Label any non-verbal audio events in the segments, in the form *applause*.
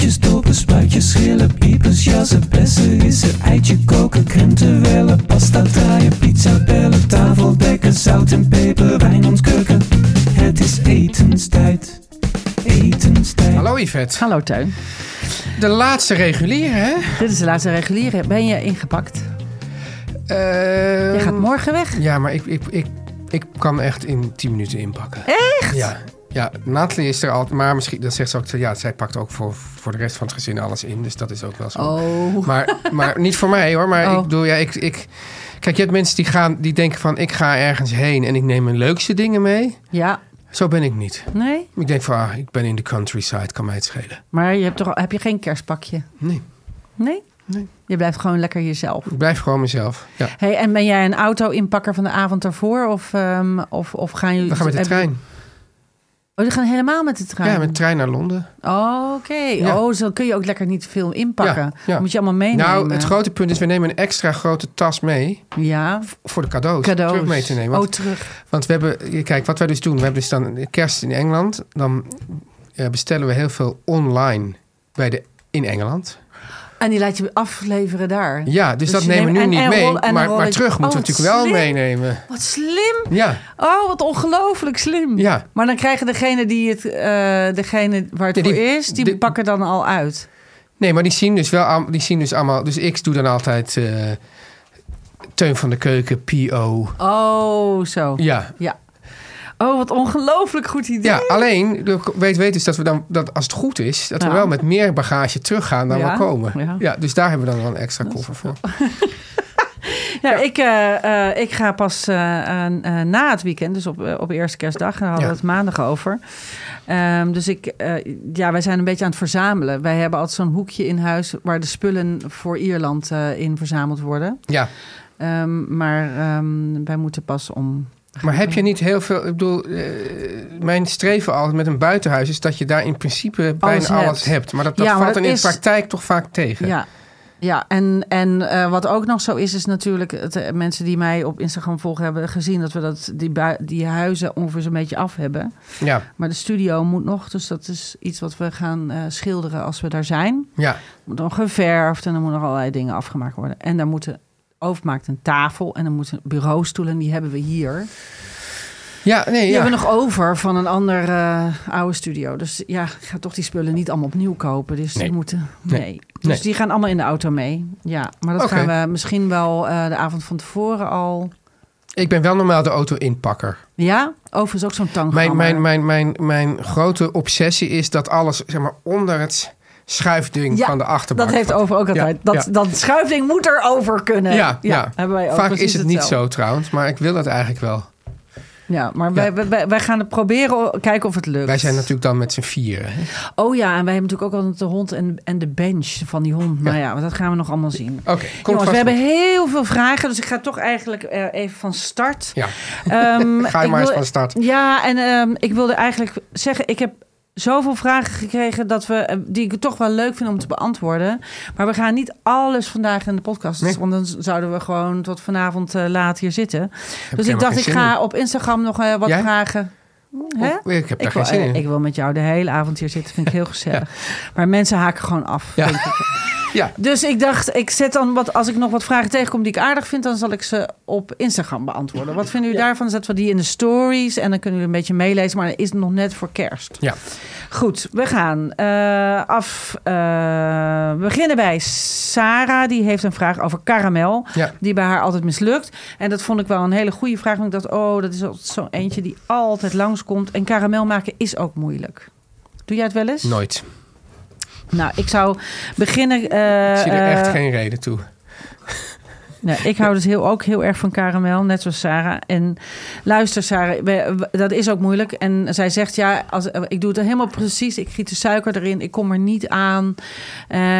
Boontjes, dopen, spuitjes, schillen, piepers, jassen, bessen, rissen, eitje koken, krenten wellen, pasta draaien, pizza bellen, tafel dekken, zout en peper, wijn ontkurken. Het is etenstijd, etenstijd. Hallo Yvette. Hallo Teun. De laatste reguliere, hè? Dit is de laatste reguliere. Ben je ingepakt? Eh, Je gaat morgen weg. Ja, maar ik, ik, ik, ik kan echt in 10 minuten inpakken. Echt? Ja. Ja, Nathalie is er altijd, maar misschien, dat zegt ze ook, ja, zij pakt ook voor, voor de rest van het gezin alles in, dus dat is ook wel zo. Oh. Maar, maar niet voor mij hoor, maar Oh. ik bedoel, ja, ik, ik, kijk, je hebt mensen die gaan, die denken van, ik ga ergens heen en ik neem mijn leukste dingen mee. Ja. Zo ben ik niet. Nee? Ik denk van, ah, ik ben in de countryside, kan mij het schelen. Maar je hebt toch, heb je geen kerstpakje? Nee, Nee? Nee. Je blijft gewoon lekker jezelf. ik blijf gewoon mezelf. Ja, Hey, en ben jij een auto-inpakker van de avond daarvoor? Of, ehm, of, of gaan jullie... we gaan met de trein. Oh, die gaan helemaal met de trein? Ja, met de trein naar Londen. Oh, Oké. Ja. Oh, zo kun je ook lekker niet veel inpakken. Ja, moet je allemaal meenemen. Nou, het grote punt is, we nemen een extra grote tas mee Ja, voor de cadeaus, cadeaus. terug mee te nemen. Want, Oh, terug. want we hebben, kijk, wat wij dus doen, we hebben dus dan kerst in Engeland. Dan eh, bestellen we heel veel online bij de, in Engeland. En die laat je afleveren daar. Ja, dus, dat je nemen we nu en- niet en mee. rol- maar, maar terug moeten Oh, we wat natuurlijk wel meenemen. Wat slim. Ja, Oh, wat ongelooflijk slim. ja. Maar dan krijgen degene die het, eh, degene waar het voor die- is, die pakken dan al uit. Nee, maar die zien dus wel, die zien dus allemaal. Dus ik doe dan altijd eh, Teun van de Keuken, PO. Oh, zo. Ja, Ja. Oh, wat ongelooflijk goed idee. ja alleen weet, weet dus dat we dan, dat als het goed is, dat we wel met meer bagage teruggaan dan Ja, we komen. ja. Ja. dus daar hebben we dan wel een extra koffer voor. *laughs* Ja, Ik, eh, eh, ik ga pas eh, na het weekend, dus op, op eerste kerstdag, daar hadden we het maandag over. Ehm, dus ik, ja, wij zijn een beetje aan het verzamelen. Wij hebben altijd zo'n hoekje in huis waar de spullen voor Ierland in verzameld worden. Ja, Ehm, maar ehm, wij moeten pas om. Maar heb je niet heel veel. Ik bedoel, eh, mijn streven altijd met een buitenhuis is dat je daar in principe bijna Alles alles, hebt. Maar dat, dat Ja, valt dan in is- de praktijk toch vaak tegen. Ja. Ja, en, en eh, wat ook nog zo is, is natuurlijk... Het, eh, mensen die mij op Instagram volgen hebben gezien... dat we dat, die, die huizen ongeveer zo'n beetje af hebben. ja, Maar de studio moet nog, dus dat is iets wat we gaan schilderen als we daar zijn. ja. Moet nog geverfd en er moeten nog allerlei dingen afgemaakt worden. En daar moeten overmaakt een tafel en er moeten bureaustoelen, die hebben we hier. Ja, nee, Die ja. hebben we nog over van een ander eh, oude studio. Dus ja, ik ga toch die spullen niet allemaal opnieuw kopen. Dus Nee. die moeten. Nee. Nee. Dus Nee. die gaan allemaal in de auto mee. Ja, maar dat gaan we misschien wel eh, de avond van tevoren al. Ik ben wel normaal de auto-inpakker. Ja, overigens ook zo'n tang. Mijn, mijn, mijn, mijn, mijn grote obsessie is dat alles zeg maar, onder het schuifding Ja, van de achterbank... Dat heeft over ook altijd. Ja, dat, ja. dat schuifding moet er over kunnen. Ja, ja. hebben wij ook Vaak is het niet hetzelfde. zo trouwens, maar ik wil dat eigenlijk wel. Ja, maar Wij, wij, wij gaan het proberen, kijken of het lukt. Wij zijn natuurlijk dan met z'n vieren. hè? Oh ja, en wij hebben natuurlijk ook altijd de hond en, en de bench van die hond. Nou ja, maar dat gaan we nog allemaal zien. Oké, komt Jongens, we hebben heel veel vragen, dus ik ga toch eigenlijk eh, even van start. Ja, Ehm, *laughs* ga je maar eens van start. Ja, en ehm, ik wilde eigenlijk zeggen, ik heb zoveel vragen gekregen dat we, eh, die ik toch wel leuk vind om te beantwoorden. Maar we gaan niet alles vandaag in de podcast, Nee. want dan zouden we gewoon tot vanavond eh, laat hier zitten. dus ik dacht, ik ga in. op Instagram nog eh, wat Jij? vragen. Hè? Oh, ik heb daar Ik geen wil, zin in. ik wil met jou de hele avond hier zitten. Vind ik heel *laughs* gezellig. Maar mensen haken gewoon af. Ja. Denk ik. Ja. Dus ik dacht, ik zet dan wat, als ik nog wat vragen tegenkom die ik aardig vind, dan zal ik ze op Instagram beantwoorden. Wat vinden jullie daarvan? Zetten we die in de stories en dan kunnen jullie een beetje meelezen, maar dan is het nog net voor kerst. Ja. Goed, we gaan eh, af. eh, we beginnen bij Sarah. Die heeft een vraag over karamel. Ja. Die bij haar altijd mislukt. En dat vond ik wel een hele goede vraag. Want ik dacht, oh, dat is zo'n eentje die altijd langskomt. En karamel maken is ook moeilijk. Doe jij het wel eens? Nooit. Nou, ik zou beginnen. eh, Ik zie er echt eh, geen reden toe. Nee, ik hou dus heel, ook heel erg van karamel, net zoals Sarah. En luister, Sarah, dat is ook moeilijk. En zij zegt, ja, als, eh, ik doe het helemaal precies. Ik giet de suiker erin, ik kom er niet aan.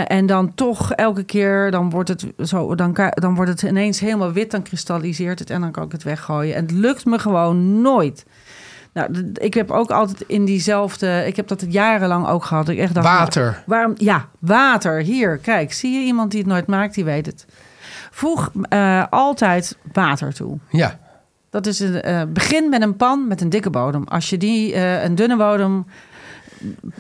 En dan toch elke keer, dan wordt, het zo, dan, dan wordt het ineens helemaal wit. Dan kristalliseert het en dan kan ik het weggooien. En het lukt me gewoon nooit. Nou, ik heb ook altijd in diezelfde... Ik heb dat jarenlang ook gehad. Ik echt dacht, nou, Water. Waarom? Ja, water. Hier, kijk. Zie je iemand die het nooit maakt? Die weet het. Voeg eh, altijd water toe. Ja. Dat is een, eh, begin met een pan met een dikke bodem. Als je die eh, een dunne bodem,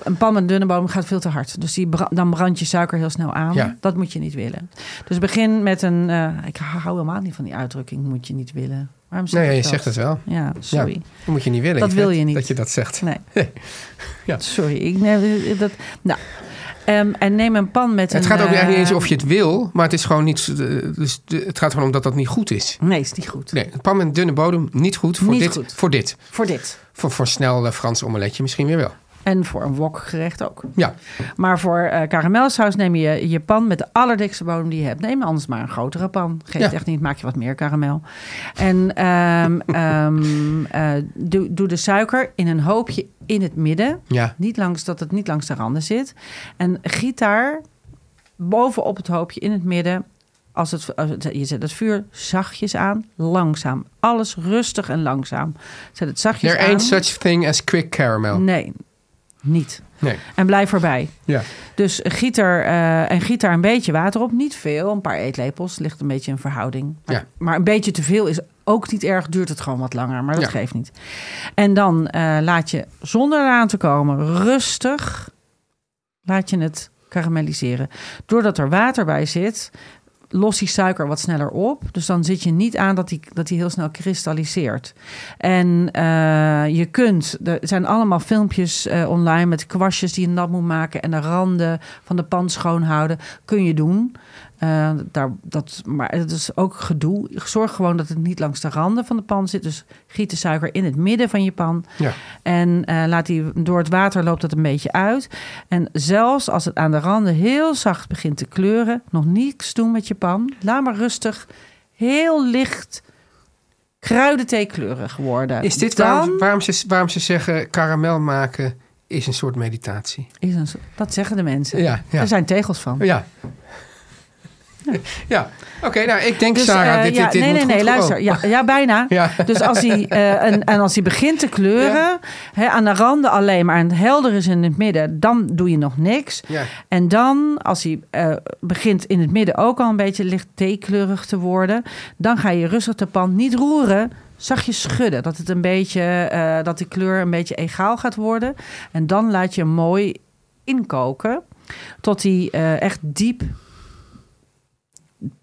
een pan met een dunne bodem gaat veel te hard. Dus die dan brandt je suiker heel snel aan. Ja. Dat moet je niet willen. Dus begin met een. ik hou helemaal niet van die uitdrukking. Moet je niet willen. Waarom zeg Nee, ik je dat? zegt het wel. Ja, sorry. Dat moet je niet willen. Dat Yvette, wil je niet. Dat je dat zegt. Nee. *laughs* Ja. *laughs* Sorry. Ik, nee, dat, nou. Ehm, en neem een pan met Het een... gaat ook niet eens eh, of je het wil, maar het is gewoon niet. eh, Dus het gaat gewoon om dat dat niet goed is. Nee, is niet goed. Nee, een pan met een dunne bodem, niet goed voor Niet dit. goed. Voor dit. Voor dit. Voor, voor snel eh, Frans omeletje misschien weer wel. En voor een wokgerecht ook. Ja, Maar voor eh karamelsaus neem je je pan met de allerdikste bodem die je hebt. Neem anders maar een grotere pan. Geeft Ja. echt niet, maak je wat meer karamel. En ehm, *laughs* ehm, eh, doe, doe de suiker in een hoopje in het midden. ja. Niet langs, dat het niet langs de randen zit. En giet daar bovenop het hoopje in het midden. Als het, als het- je zet het vuur zachtjes aan, langzaam. Alles rustig en langzaam. Zet het zachtjes There aan. ain't such thing as quick caramel. Nee, niet. Nee. En blijf erbij. Ja. Dus giet er, eh, en giet daar een beetje water op. Niet veel, een paar eetlepels. Ligt een beetje in verhouding. Maar, Ja. maar een beetje te veel is ook niet erg. Duurt het gewoon wat langer, maar dat Ja. geeft niet. En dan eh, laat je, zonder eraan te komen, rustig... laat je het karamelliseren. Doordat er water bij zit, lost die suiker wat sneller op. Dus dan zit je niet aan dat die, dat die heel snel kristalliseert. En eh, je kunt, er zijn allemaal filmpjes eh, online met kwastjes die je nat moet maken en de randen van de pan schoonhouden. Kun je doen. Eh, daar, dat, maar het is ook gedoe. Zorg gewoon dat het niet langs de randen van de pan zit. Dus giet de suiker in het midden van je pan. Ja. En eh, laat die door het water loopt het een beetje uit. En zelfs als het aan de randen heel zacht begint te kleuren, nog niets doen met je pan. Laat maar rustig, heel licht kruidentheekleurig worden. Is dit Dan waarom, waarom, ze, waarom ze zeggen karamel maken is een soort meditatie? is een, dat zeggen de mensen. Ja, ja. Er zijn tegels van. Ja. *laughs* Ja, oké, nou ik denk Dus, Sarah, eh, dit, ja, dit, dit nee, moet nee, nee, luister. oh. Ja, ja, bijna. *laughs* Ja. Dus als hij, eh, en, en als hij begint te kleuren, hè, aan de randen alleen maar en helder is in het midden, dan doe je nog niks. En dan, als hij eh, begint in het midden ook al een beetje licht theekleurig te worden, dan ga je rustig de pan niet roeren. Zachtjes schudden, dat het een beetje, dat die kleur een beetje egaal gaat worden. En dan laat je hem mooi inkoken tot hij echt diep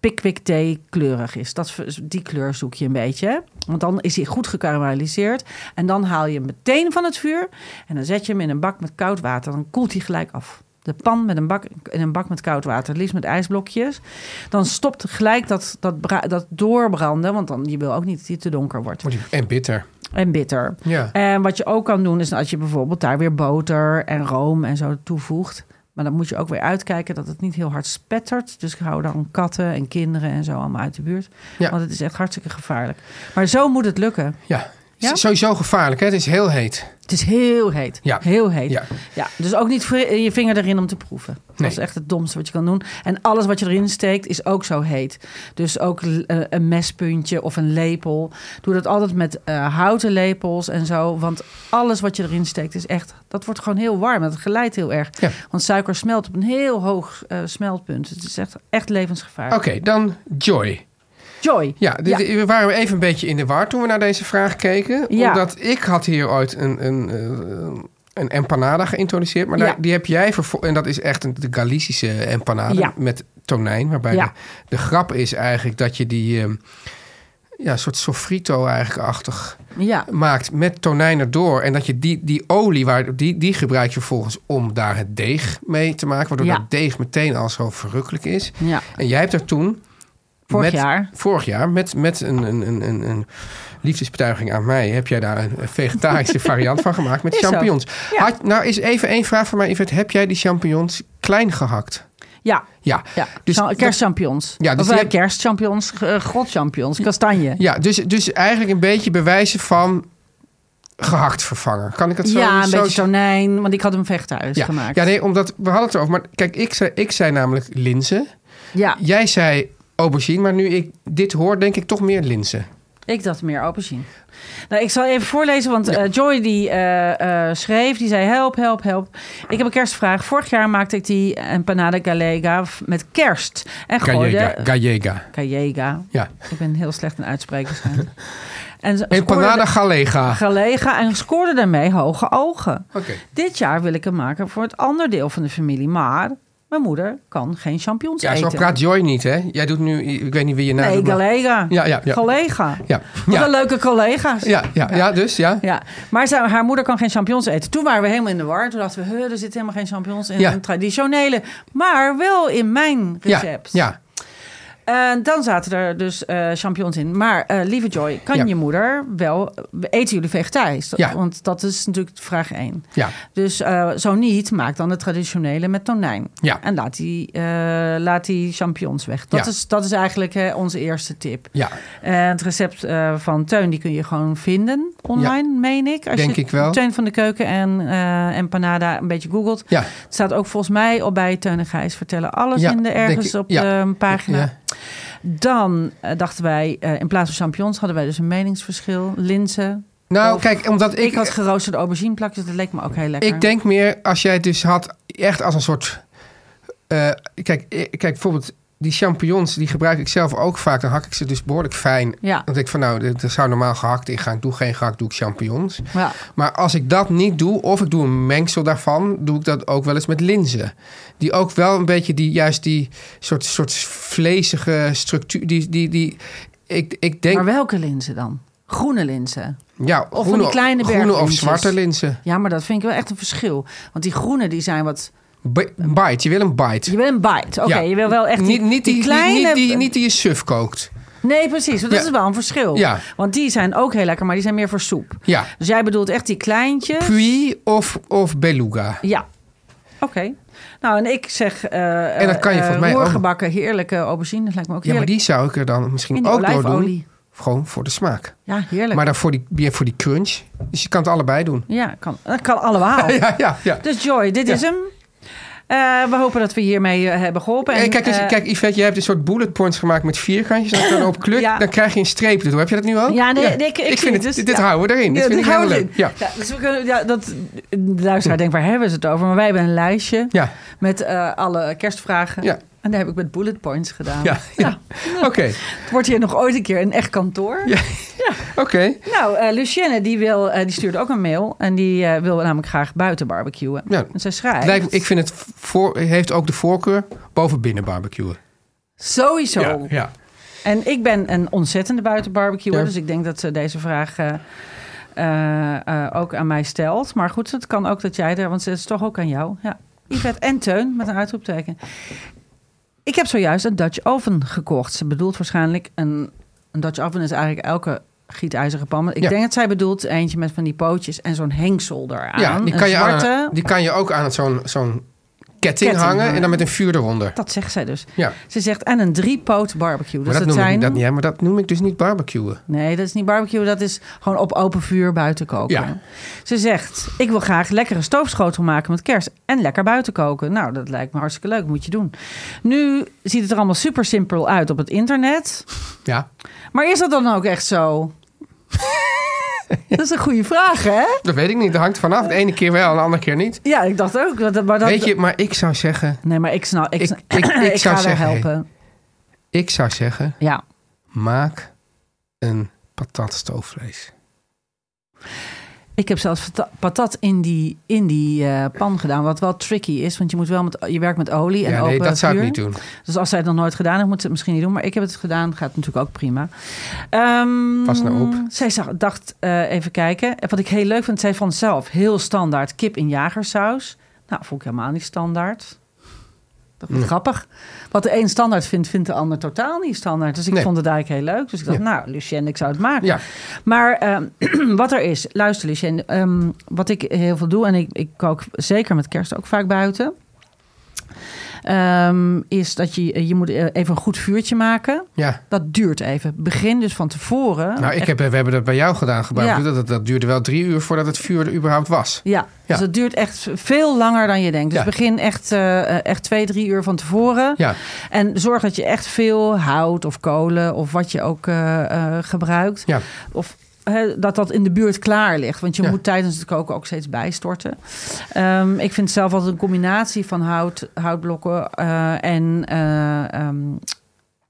pickwick thee kleurig is. Dat, die kleur zoek je een beetje. Want dan is hij goed gekarameliseerd. En dan haal je hem meteen van het vuur. En dan zet je hem in een bak met koud water. Dan koelt hij gelijk af. De pan met een bak, in een bak met koud water, liefst met ijsblokjes. Dan stopt gelijk dat, dat, dat doorbranden. Want dan, je wil ook niet dat hij te donker wordt. En bitter. En bitter. Ja. En wat je ook kan doen, is als je bijvoorbeeld daar weer boter en room en zo toevoegt. Maar dan moet je ook weer uitkijken dat het niet heel hard spettert. Dus hou dan katten en kinderen en zo allemaal uit de buurt. Ja. Want het is echt hartstikke gevaarlijk. Maar zo moet het lukken. Ja. Ja? Is Sowieso gevaarlijk, hè? Het is heel heet. Het is heel heet. Ja. Heel heet. Ja. Ja, dus ook niet je vinger erin om te proeven. Dat Nee. is echt het domste wat je kan doen. En alles wat je erin steekt is ook zo heet. Dus ook eh, een mespuntje of een lepel. Doe dat altijd met eh, houten lepels en zo. Want alles wat je erin steekt is echt... Dat wordt gewoon heel warm. Dat geleidt heel erg. Ja. Want suiker smelt op een heel hoog eh, smeltpunt. Het is echt, echt levensgevaarlijk. Oké, dan Joy. Joy. Ja, dit- Ja. we waren even een beetje in de war toen we naar deze vraag keken. Ja. Omdat ik had hier ooit een, een, eh, een empanada geïntroduceerd. Maar daar- Ja. die heb jij vervol- En dat is echt een, de Galicische empanada met tonijn. Waarbij de, de grap is eigenlijk dat je die... ehm, ja, een soort sofrito eigenlijk-achtig Ja, maakt met tonijn erdoor. En dat je die, die olie, waar, die, die gebruik je vervolgens om daar het deeg mee te maken. Waardoor Ja. dat deeg meteen al zo verrukkelijk is. ja. En jij hebt er toen... Vorig met- jaar. Vorig jaar, met, met een, een, een, een, een liefdesbetuiging aan mij... heb jij daar een vegetarische *laughs* variant van gemaakt met Is champignons. Ja. Had, nou, is even één vraag van mij, Yvette. Heb jij die champignons klein gehakt? Ja, Ja. ja. Dus kerstchampignons. Ja, dus of die heb- kerstchampignons, uh, godchampignons, kastanje. Ja, dus, dus eigenlijk een beetje bewijzen van gehakt vervangen. Kan ik het zo Ja, een zo beetje tonijn, want ik had hem ja. gemaakt. Ja, nee, omdat we hadden het erover. Maar kijk, ik zei, ik zei namelijk linzen. Ja, Jij zei aubergine, maar nu ik dit hoor, denk ik toch meer linzen. ik dacht meer aubergine. Nou, ik zal even voorlezen, want eh, Joy die eh, eh, schreef, die zei help, help, help. Ik heb een kerstvraag. Vorig jaar maakte ik die empanada gallega met kerst. En gooide... Gallega. Gallega. Gallega. Ja. Ik ben heel slecht in uitspreken. *laughs* en Empanada gallega. Gallega en scoorde daarmee hoge ogen. Oké. Dit jaar wil ik hem maken voor het andere deel van de familie. Maar mijn moeder kan geen champignons Ja, zo eten. praat Joy niet, hè? Jij doet nu, ik weet niet wie je naam Nee, collega. Ja, ja, ja. Collega. Ja, Wat ja. een leuke collega's. Ja, ja, ja, dus ja. Ja, maar zij, haar moeder kan geen champignons eten. Toen waren we helemaal in de war. Toen dachten we, "Huh, er zitten helemaal geen champignons in een traditionele. Maar wel in mijn recept. ja. En dan zaten er dus eh champignons in. Maar eh, lieve Joy, kan Ja. je moeder wel... Eten jullie vegetarisch? Ja. Want dat is natuurlijk vraag één. Ja, Dus eh, zo niet, maak dan de traditionele met tonijn. Ja. En laat die, eh, laat die champignons weg. Dat, Ja. is, dat is eigenlijk eh, onze eerste tip. ja. En het recept eh, van Teun, die kun je gewoon vinden online, meen ik. Als Denk je ik wel. Teun van de Keuken en eh empanada een beetje googelt. Ja, Het staat ook volgens mij op bij Teun en Gijs vertellen alles in de ergens ik. op de pagina. Dan eh, dachten wij, eh, in plaats van champignons hadden wij dus een meningsverschil. Linzen. nou Of- kijk, omdat Ik, ik... had geroosterde aubergineplakjes, dat leek me ook heel lekker. Ik denk meer als jij het dus had echt als een soort. eh, kijk, kijk, bijvoorbeeld die champignons, die gebruik ik zelf ook vaak. Dan hak ik ze dus behoorlijk fijn. Ja, Dan denk ik van nou, er zou normaal gehakt in gaan. Ik doe geen gehakt, doe ik champignons. ja. Maar als ik dat niet doe, of ik doe een mengsel daarvan, doe ik dat ook wel eens met linzen. Die ook wel een beetje die, juist die soort, soort vlezige structuur. Die, die, die, ik, ik denk, Maar welke linzen dan? Groene linzen. ja, van groene, die kleine groene of zwarte linzen. Ja, maar dat vind ik wel echt een verschil. Want die groene, die zijn wat... B- bite, je wil een bite. Je wil een bite. Oké, Ja. je wil wel echt die, niet, niet die, die kleine... Niet, die, niet die je suf kookt. Nee, precies. want Dat Ja. is wel een verschil. Ja. Want die zijn ook heel lekker, maar die zijn meer voor soep. Ja. Dus jij bedoelt echt die kleintjes? Puy of, of beluga. Ja. Oké. Nou, en ik zeg... eh En dat kan je eh, volgens mij heerlijke aubergine. Dat lijkt me ook Ja, maar heerlijk. die zou ik er dan misschien ook door doen. Gewoon voor de smaak. Ja, heerlijk. Maar dan voor die, voor die crunch. Dus je kan het allebei doen. Ja, kan, dat kan allemaal. *laughs* Ja, ja, ja. Dus Joy, dit is hem. Eh, we hopen dat we hiermee eh, hebben geholpen. En, kijk, dus, kijk, Yvette, jij hebt een soort bullet points gemaakt met vierkantjes. Als je dan op kluk, *laughs* Ja. dan krijg je een streep erdoor. Heb je dat nu al? Ja, nee, nee, ik- ik vind het, dus- dit ja. houden we erin. Dit vind ik heel leuk. Ja. Dus we kunnen, ja, dat, de luisteraar denkt, waar hebben ze het over? Maar wij hebben een lijstje Ja, met alle kerstvragen. Ja. En daar heb ik met bullet points gedaan. ja, ja. Oké, Het wordt hier nog ooit een keer een echt kantoor. Ja. oké. Nou, eh Lucienne die, wil, eh, die stuurde ook een mail. En die eh, wil namelijk graag buiten barbecuen. Ja. En zij schrijft... Lijkt Ik vind het voor, heeft ook de voorkeur boven binnen barbecuen. Sowieso. Ja, ja. En ik ben een ontzettende buitenbarbecuer. Ja. Dus ik denk dat ze deze vraag ook aan mij stelt. Maar goed, het kan ook dat jij er... Want het is toch ook aan jou. Ja. Yvette en Teun met een uitroepteken. Ik heb zojuist een Dutch oven gekocht. Ze bedoelt waarschijnlijk een... Een Dutch oven is eigenlijk elke gietijzeren pan. Ik Ja. denk dat zij bedoelt eentje met van die pootjes en zo'n hengsel eraan. ja die, kan je zwarte. aan, die kan je ook aan zo'n zo'n ketting, Ketting hangen hangen. en dan met een vuur eronder. Dat zegt zij dus. Ja, Ze zegt en een drie-poot barbecue. Dus maar dat, dat noem zijn... ik, dat, ja, maar dat noem ik dus niet barbecuen. Nee, dat is niet barbecue. Dat is gewoon op open vuur buiten koken. Ja. Ze zegt, ik wil graag lekkere stoofschotel maken met kerst. En lekker buiten koken. Nou, dat lijkt me hartstikke leuk. Moet je doen. Nu ziet het er allemaal super simpel uit op het internet. Ja, Maar is dat dan ook echt zo? *laughs* dat is een goede vraag, hè? dat weet ik niet. Dat hangt vanaf. De ene keer wel en de andere keer niet. Ja, ik dacht ook. Dat, maar dat, Weet je, maar ik zou zeggen... Nee, maar ik snap. Ik, Ik- *clears throat* ik- zou ga zeggen, helpen. Ik zou zeggen, Ja. maak een patatstoofvlees. Ik heb zelfs pata- patat in die, in die eh, pan gedaan, wat wel tricky is, want je moet wel met je werkt met olie en Ja, open nee, dat zou ik niet doen. Dus als zij het nog nooit gedaan heeft, moet ze het misschien niet doen. Maar ik heb het gedaan, gaat natuurlijk ook prima. Ehm, Pas nou op. Zij zag, dacht, eh, even kijken. En Wat ik heel leuk vind, zij vond zelf heel standaard kip in jagersaus. Nou, vond ik helemaal niet standaard. Dat is grappig. Wat de een standaard vindt, vindt de ander totaal niet standaard. Dus ik Nee. vond het eigenlijk heel leuk. Dus ik dacht, Ja. nou, Lucien, ik zou het maken. Ja. Maar ehm, *clears throat* wat er is, luister Lucien, ehm, wat ik heel veel doe... en ik, ik kook zeker met kerst ook vaak buiten... ehm, is dat je, je moet eh, even een goed vuurtje maken. Ja. Dat duurt even. Begin dus van tevoren. Nou, ik heb, we hebben dat bij jou gedaan. Ja. Dat, dat, dat duurde wel drie uur voordat het vuur er überhaupt was. Ja, dus het duurt echt veel langer dan je denkt. Dus Ja. begin echt, eh, echt twee, drie uur van tevoren. Ja, En zorg dat je echt veel hout of kolen of wat je ook eh, gebruikt. ja. Of dat dat in de buurt klaar ligt. Want je Ja. moet tijdens het koken ook steeds bijstorten. Ehm, ik vind zelf altijd een combinatie van hout, houtblokken eh, en eh, ehm,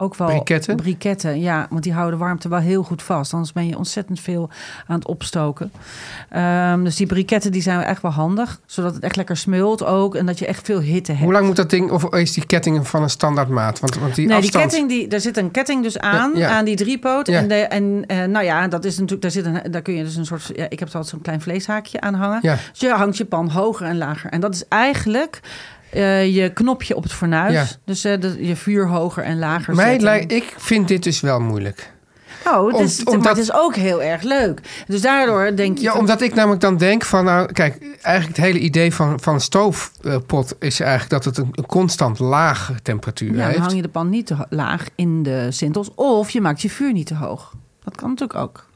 ook wel Briketten? briketten. Ja, want die houden warmte wel heel goed vast. Anders ben je ontzettend veel aan het opstoken. Ehm, dus die briketten die zijn echt wel handig. Zodat het echt lekker smult ook. En dat je echt veel hitte hebt. Hoe lang moet dat ding, of is die ketting van een standaard maat? Want, want die Nee, afstand... die ketting, die, daar zit een ketting dus aan, Ja, ja. aan die driepoot. Ja. En, de, en eh, nou ja, dat is natuurlijk, daar, zit een, daar kun je dus een soort, ja, ik heb altijd zo'n klein vleeshaakje aan hangen. Ja. Dus je hangt je pan hoger en lager. En dat is eigenlijk eh, je knopje op het fornuis. Ja. Dus eh, de, je vuur hoger en lager Mij zetten. lijkt, ik vind dit dus wel moeilijk. Oh, het Om- is, omdat- maar het is ook heel erg leuk. Dus daardoor denk je... Ja, van- omdat ik namelijk dan denk van, nou, kijk, eigenlijk het hele idee van, van een stoofpot is eigenlijk dat het een, een constant lage temperatuur ja, dan hang je de pan niet te laag in de sintels. Of je maakt je vuur niet te hoog. Dat kan natuurlijk ook.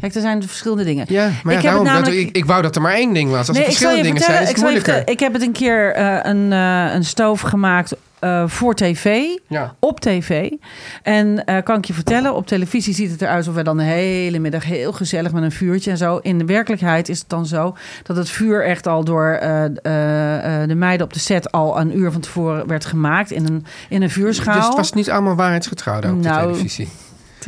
Kijk, er zijn verschillende dingen. Ja, maar ja, Ik dat- namelijk- ik, ik wou dat er maar één ding was. Als er ik zal verschillende dingen vertellen, zijn, is het moeilijker. ik heb het een keer eh, een, eh, een stoof gemaakt eh, voor tv. Ja. Op tv. En kan ik je vertellen, op televisie ziet het eruit alsof we dan de hele middag heel gezellig met een vuurtje en zo. In de werkelijkheid is het dan zo dat het vuur echt al door de meiden op de set al een uur van tevoren werd gemaakt in een, in een vuurschaal. Dus het was niet allemaal waarheidsgetrouw op de Nou, televisie.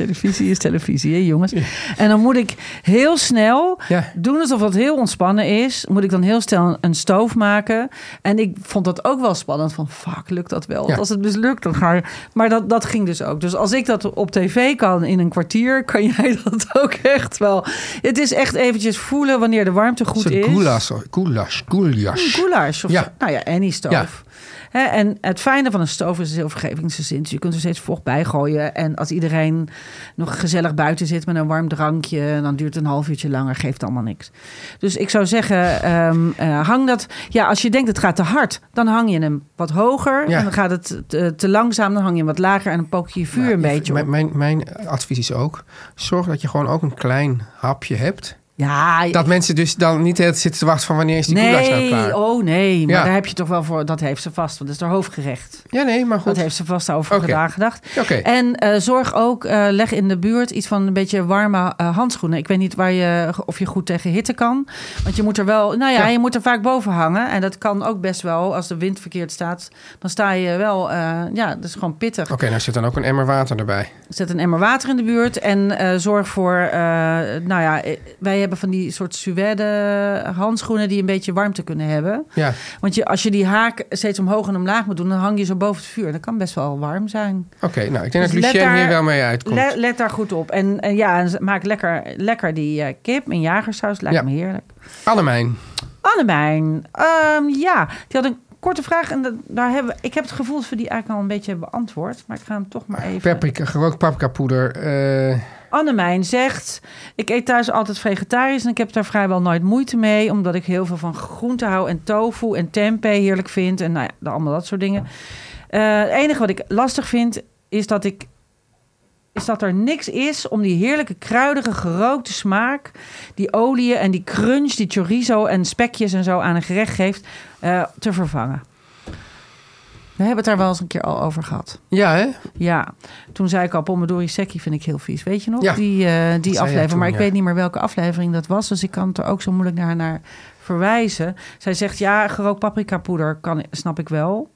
Televisie is televisie, hè, jongens. En dan moet ik heel snel Ja. doen alsof het heel ontspannen is. Moet ik dan heel snel een stoof maken. En ik vond dat ook wel spannend. Van fuck, lukt dat wel? Want. Als het mislukt, dan ga je... Maar dat, dat ging dus ook. Dus als ik dat op tv kan in een kwartier... kan *laughs* jij dat ook echt wel. Het is echt eventjes voelen wanneer de warmte goed is. goulash, goulash, goulash. Goulash of Ja. Nou ja, any stoof. En het fijne van een stoof is heel vergevingsgezind. Dus je kunt er steeds vocht bij gooien. En als iedereen nog gezellig buiten zit met een warm drankje... dan duurt het een half uurtje langer, geeft allemaal niks. Dus ik zou zeggen, ehm, eh, hang dat... Ja, als je denkt het gaat te hard, dan hang je hem wat hoger. Ja. En dan gaat het te, te langzaam, dan hang je hem wat lager... en dan pook je je vuur een je- beetje op. mijn, mijn advies is ook, zorg dat je gewoon ook een klein hapje hebt. Ja, Dat mensen dus dan niet tijd zitten te wachten van wanneer is die nou nee, klaar. oh nee, maar Ja. daar heb je toch wel voor... dat heeft ze vast, want dat is haar hoofdgerecht. Ja, nee, maar Dat goed. heeft ze vast over gedaan gedacht. En eh, zorg ook, eh, leg in de buurt iets van een beetje warme eh, handschoenen. Ik weet niet waar je, of je goed tegen hitte kan. Want je moet er wel, nou ja, Ja. je moet er vaak boven hangen. En dat kan ook best wel, als de wind verkeerd staat. Dan sta je wel, ja, dat is gewoon pittig. Oké, nou zit dan ook een emmer water erbij. Zet een emmer water in de buurt en zorg voor, nou ja, wij hebben van die soort suède handschoenen die een beetje warmte kunnen hebben. Ja, Want je, als je die haak steeds omhoog en omlaag moet doen, dan hang je zo boven het vuur. Dat kan best wel warm zijn. oké. nou, ik denk Dus dat Lucien hier wel mee uitkomt. Let, let daar goed op. En, en ja, en maak lekker, lekker die eh, kip in jagersaus. Lijkt Ja. me heerlijk. Annemijn. Annemijn, ehm, ja, die had een korte vraag. En dat, daar hebben, we- ik heb het gevoel dat we die eigenlijk al een beetje hebben beantwoord. Maar ik ga hem toch maar even... Paprika, gerookt paprikapoeder. eh Annemijn zegt... Ik eet thuis altijd vegetarisch en ik heb daar vrijwel nooit moeite mee... omdat ik heel veel van groente hou en tofu en tempeh heerlijk vind... en nou ja, allemaal dat soort dingen. Eh, het enige wat ik lastig vind is dat ik... is dat er niks is om die heerlijke kruidige gerookte smaak... die olie en die crunch, die chorizo en spekjes en zo aan een gerecht geeft... eh, te vervangen. We hebben het daar wel eens een keer al over gehad. ja, hè? Ja, toen zei ik al, pomodori secchi vind ik heel vies. Weet je nog, Ja, die, eh, die aflevering. toen, maar ik ja. weet niet meer welke aflevering dat was. Dus ik kan het er ook zo moeilijk naar, naar verwijzen. Zij zegt, ja, gerookt paprikapoeder kan, snap ik wel.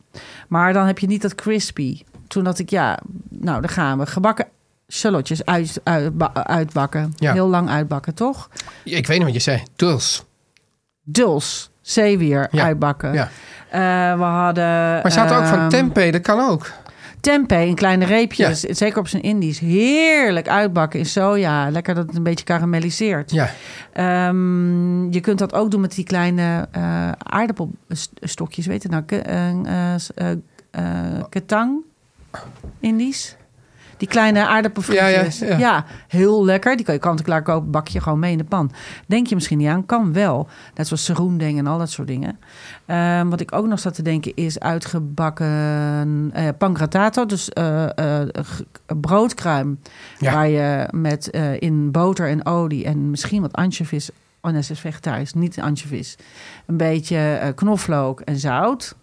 Maar dan heb je niet dat crispy. Toen dacht ik, ja, nou, daar gaan we. Gebakken shallotjes uit, uitba- uitbakken. Ja. Heel lang uitbakken, toch? Ik weet niet wat je zei. Duls. Duls, zeewier Ja, uitbakken. ja. Eh, we hadden... Maar ze had ook van ehm, tempeh, dat kan ook. Tempeh in kleine reepjes, zeker op zijn Indisch. Heerlijk uitbakken in soja. Lekker dat het een beetje karamelliseert. Ja, Ehm, je kunt dat ook doen met die kleine eh aardappelstokjes. Weet je nou? Eh, eh, s- eh, eh, ketang Indisch. Die kleine aardappelfrietjes. Ja, ja, ja. heel lekker. Die kan je kant-en-klaar kopen, bak je gewoon mee in de pan. Denk je misschien niet aan, kan wel. Net zoals serundeng en al dat soort dingen. Ehm, wat ik ook nog zat te denken is uitgebakken eh pancratato. Dus eh, eh, g- broodkruim. Ja. Waar je met eh, in boter en olie en misschien wat anchovies... Oh nee, ze is vegetarisch, niet anchovies. Een beetje eh, knoflook en zout.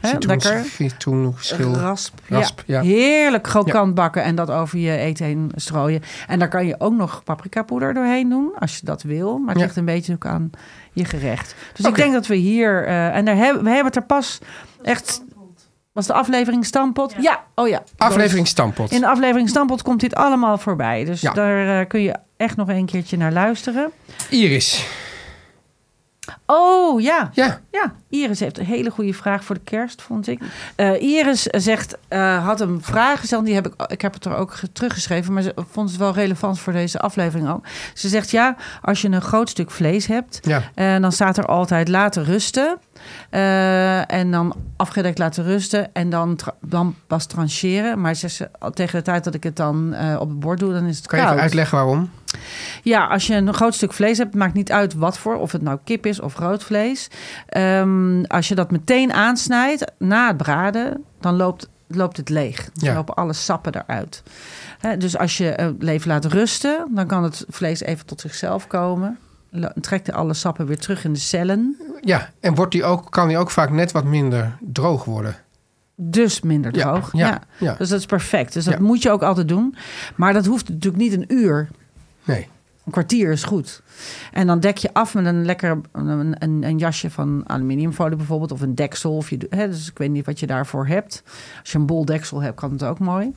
Hè, citroen, lekker. citroenschil. Rasp. Rasp, ja. Heerlijk krokant bakken en dat over je eten heen strooien. En daar kan je ook nog paprikapoeder doorheen doen, als je dat wil. Maar het Ja. ligt een beetje ook aan je gerecht. Dus ik denk dat we hier... eh, en daar hebben, we hebben het er pas echt... Was de aflevering Stampot? Ja. Oh ja. Aflevering Stampot. In de aflevering Stampot komt dit allemaal voorbij. Dus Ja. daar eh, kun je echt nog een keertje naar luisteren. Iris. Oh ja. Ja, Ja, Iris heeft een hele goede vraag voor de kerst, vond ik. Eh, Iris zegt, eh, had een vraag gesteld, die heb ik, ik heb het er ook ge- teruggeschreven, maar ze vond het wel relevant voor deze aflevering ook. Ze zegt, ja, als je een groot stuk vlees hebt, ja. dan staat er altijd laten rusten. eh, en dan afgedekt laten rusten. En dan, dan pas trancheren. Maar ze tegen de tijd dat ik het dan eh, op het bord doe, dan is het Kan je koud. even uitleggen waarom? Ja, als je een groot stuk vlees hebt, maakt niet uit wat voor, of het nou kip is of rood vlees. Ehm, als je dat meteen aansnijdt na het braden, dan loopt, loopt het leeg. Dan Ja. lopen alle sappen eruit. Dus als je het even laat rusten, dan kan het vlees even tot zichzelf komen. Trekt alle sappen weer terug in de cellen. Ja, en wordt die ook, kan die ook vaak net wat minder droog worden? Dus minder droog. ja, Ja, ja. Dus dat is perfect. Dus dat moet je ook altijd doen. Maar dat hoeft natuurlijk niet een uur. Nee. Een kwartier is goed. En dan dek je af met een lekker een, een, een jasje van aluminiumfolie bijvoorbeeld. Of een deksel. Of je, hè, dus ik weet niet wat je daarvoor hebt. Als je een bol deksel hebt, kan het ook mooi.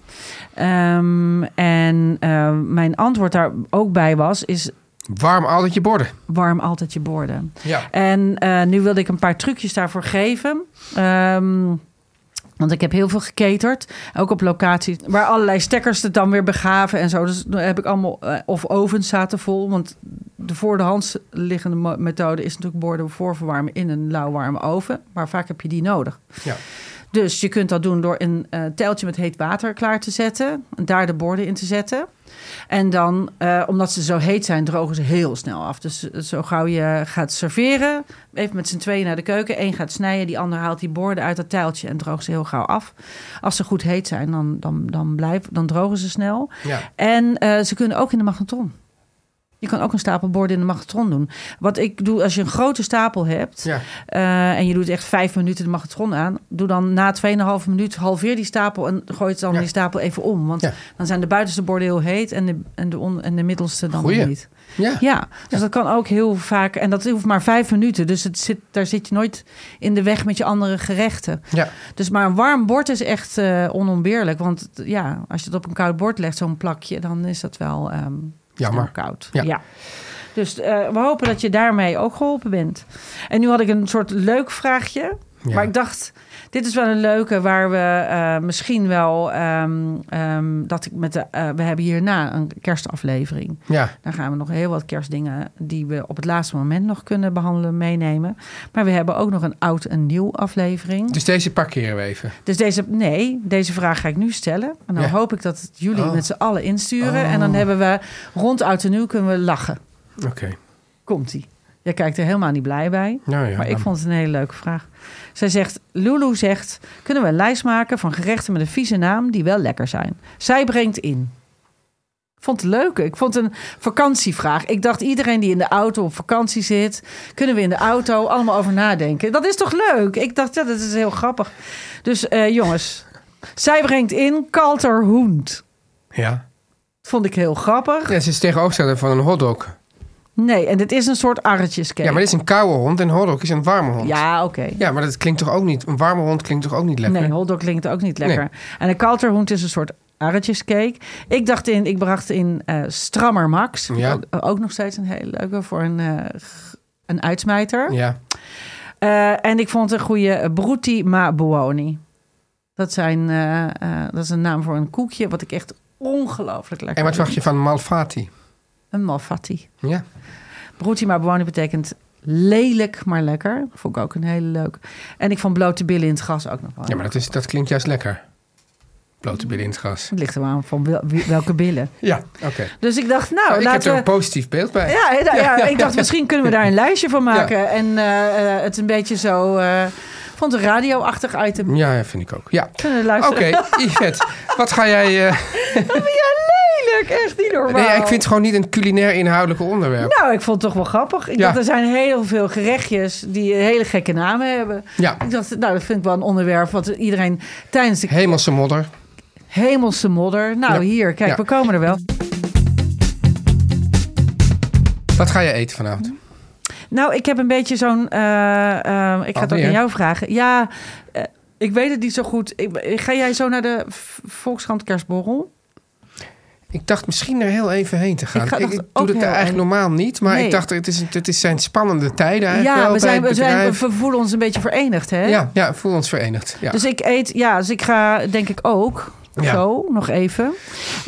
Ehm, en eh, mijn antwoord daar ook bij was, is Warm altijd je borden. warm altijd je borden. Ja. En eh, nu wilde ik een paar trucjes daarvoor geven. Ehm, want ik heb heel veel geketerd. Ook op locaties waar allerlei stekkers het dan weer begaven en zo. Dus heb ik allemaal... eh, of ovens zaten vol. Want de voor de hand liggende methode is natuurlijk borden voorverwarmen in een lauwwarme oven. Maar vaak heb je die nodig. Ja. Dus je kunt dat doen door een eh teltje met heet water klaar te zetten. En daar de borden in te zetten. En dan, eh, omdat ze zo heet zijn, drogen ze heel snel af. Dus eh, zo gauw je gaat serveren, even met z'n tweeën naar de keuken. Eén gaat snijden, die ander haalt die borden uit dat teltje en droogt ze heel gauw af. Als ze goed heet zijn, dan, dan, dan, dan drogen ze snel. Ja. En ze kunnen ook in de magnetron. Je kan ook een stapel borden in de magnetron doen. Wat ik doe, als je een grote stapel hebt... Ja. eh, en je doet echt vijf minuten de magnetron aan... doe dan na 2,5 minuut halveer die stapel... en gooi het dan Ja. die stapel even om. Want Ja. dan zijn de buitenste borden heel heet... en de, en de, on, en de middelste dan Goeie. niet. Ja. Ja, dus dat kan ook heel vaak... en dat hoeft maar vijf minuten. Dus het zit, daar zit je nooit in de weg met je andere gerechten. Ja. Dus maar een warm bord is echt eh, onontbeerlijk. Want ja, als je het op een koud bord legt, zo'n plakje... dan is dat wel... ehm, Jammer. koud. Ja. Ja. Dus eh, we hopen dat je daarmee ook geholpen bent. En nu had ik een soort leuk vraagje. Ja. Maar ik dacht, dit is wel een leuke waar we eh, misschien wel... ehm, ehm, dat ik met de, eh, we hebben hierna een kerstaflevering. Ja. Dan gaan we nog heel wat kerstdingen die we op het laatste moment nog kunnen behandelen, meenemen. Maar we hebben ook nog een oud en nieuw aflevering. Dus deze parkeren we even. Dus deze, nee, deze vraag ga ik nu stellen. En dan Ja. hoop ik dat jullie Oh. met z'n allen insturen. En dan Oh. hebben we rond oud en nieuw kunnen we lachen. Oké. Komt-ie. Jij kijkt er helemaal niet blij bij. Nou ja. maar ik vond het een hele leuke vraag. Zij zegt, Lulu zegt, kunnen we een lijst maken van gerechten met een vieze naam die wel lekker zijn? Zij brengt in. Ik vond het leuk. Ik vond het een vakantievraag. Ik dacht, iedereen die in de auto op vakantie zit... kunnen we in de auto allemaal over nadenken. Dat is toch leuk? Ik dacht, ja, dat is heel grappig. Dus eh, jongens, zij brengt in Kalterhoend. Ja. Vond ik heel grappig. ja. Ze is tegenovergestelde van een hotdog. Nee, en dit is een soort arretjescake. Ja, maar dit is een koude hond en hotdog is een warme hond. Ja, oké. Ja, maar dat klinkt toch ook niet... Een warme hond klinkt toch ook niet lekker? Nee, hotdog klinkt ook niet lekker. En een kalterhoend is een soort aardjescake. Ik dacht in, ik bracht in eh, Strammer Max. Ja. Ook, nog steeds een hele leuke voor een, eh, een uitsmijter. Ja. Eh, en ik vond een goede Brutti ma buoni. Dat, zijn, dat is een naam voor een koekje wat ik echt ongelooflijk lekker En wat vind. wacht je van Malfatti? Een malfatti. Ja. Brutti ma buoni betekent lelijk, maar lekker. Vond ik ook een hele leuk. En ik vond blote billen in het gas ook nog wel. Ja, maar dat, is, dat klinkt juist lekker. Blote billen in het gras. Het ligt er maar aan van welke billen. *laughs* Ja, oké. Dus ik dacht, nou, Nou, ik heb er we... een positief beeld bij. Ja, ja, ja, *laughs* Ja, ik dacht misschien kunnen we daar een lijstje van maken. En eh, eh, het een beetje zo... eh vond een radio-achtig item. Ja, ja, vind ik ook. Ja. Kunnen we Oké, luisteren? *laughs* Yvette, wat ga jij... Echt niet normaal. Nee, ik vind het gewoon niet een culinair inhoudelijk onderwerp. Nou, ik vond het toch wel grappig. Ik Ja. dacht, er zijn heel veel gerechtjes die hele gekke namen hebben. Ja, Ik dacht, nou, dat vind ik wel een onderwerp wat iedereen tijdens de hemelse modder. hemelse modder... Nou, Ja. hier, kijk, Ja. we komen er wel. Wat ga je eten vanavond? Nou, ik heb een beetje zo'n... eh, eh, ik ga het ook Alweer? aan jou vragen. Ja, eh, ik weet het niet zo goed. Ik, ga jij zo naar de Volkskrant kerstborrel? Ik dacht misschien er heel even heen te gaan. Ik ga dat doe het heel eigenlijk en- normaal niet. Maar Nee. ik dacht, het, is, het is zijn spannende tijden eigenlijk Ja, wel we, zijn, we, zijn, we voelen ons een beetje verenigd, hè? Ja, ja, voel ons verenigd. Ja. Dus ik eet, ja, dus ik ga denk ik ook Ja. zo, nog even.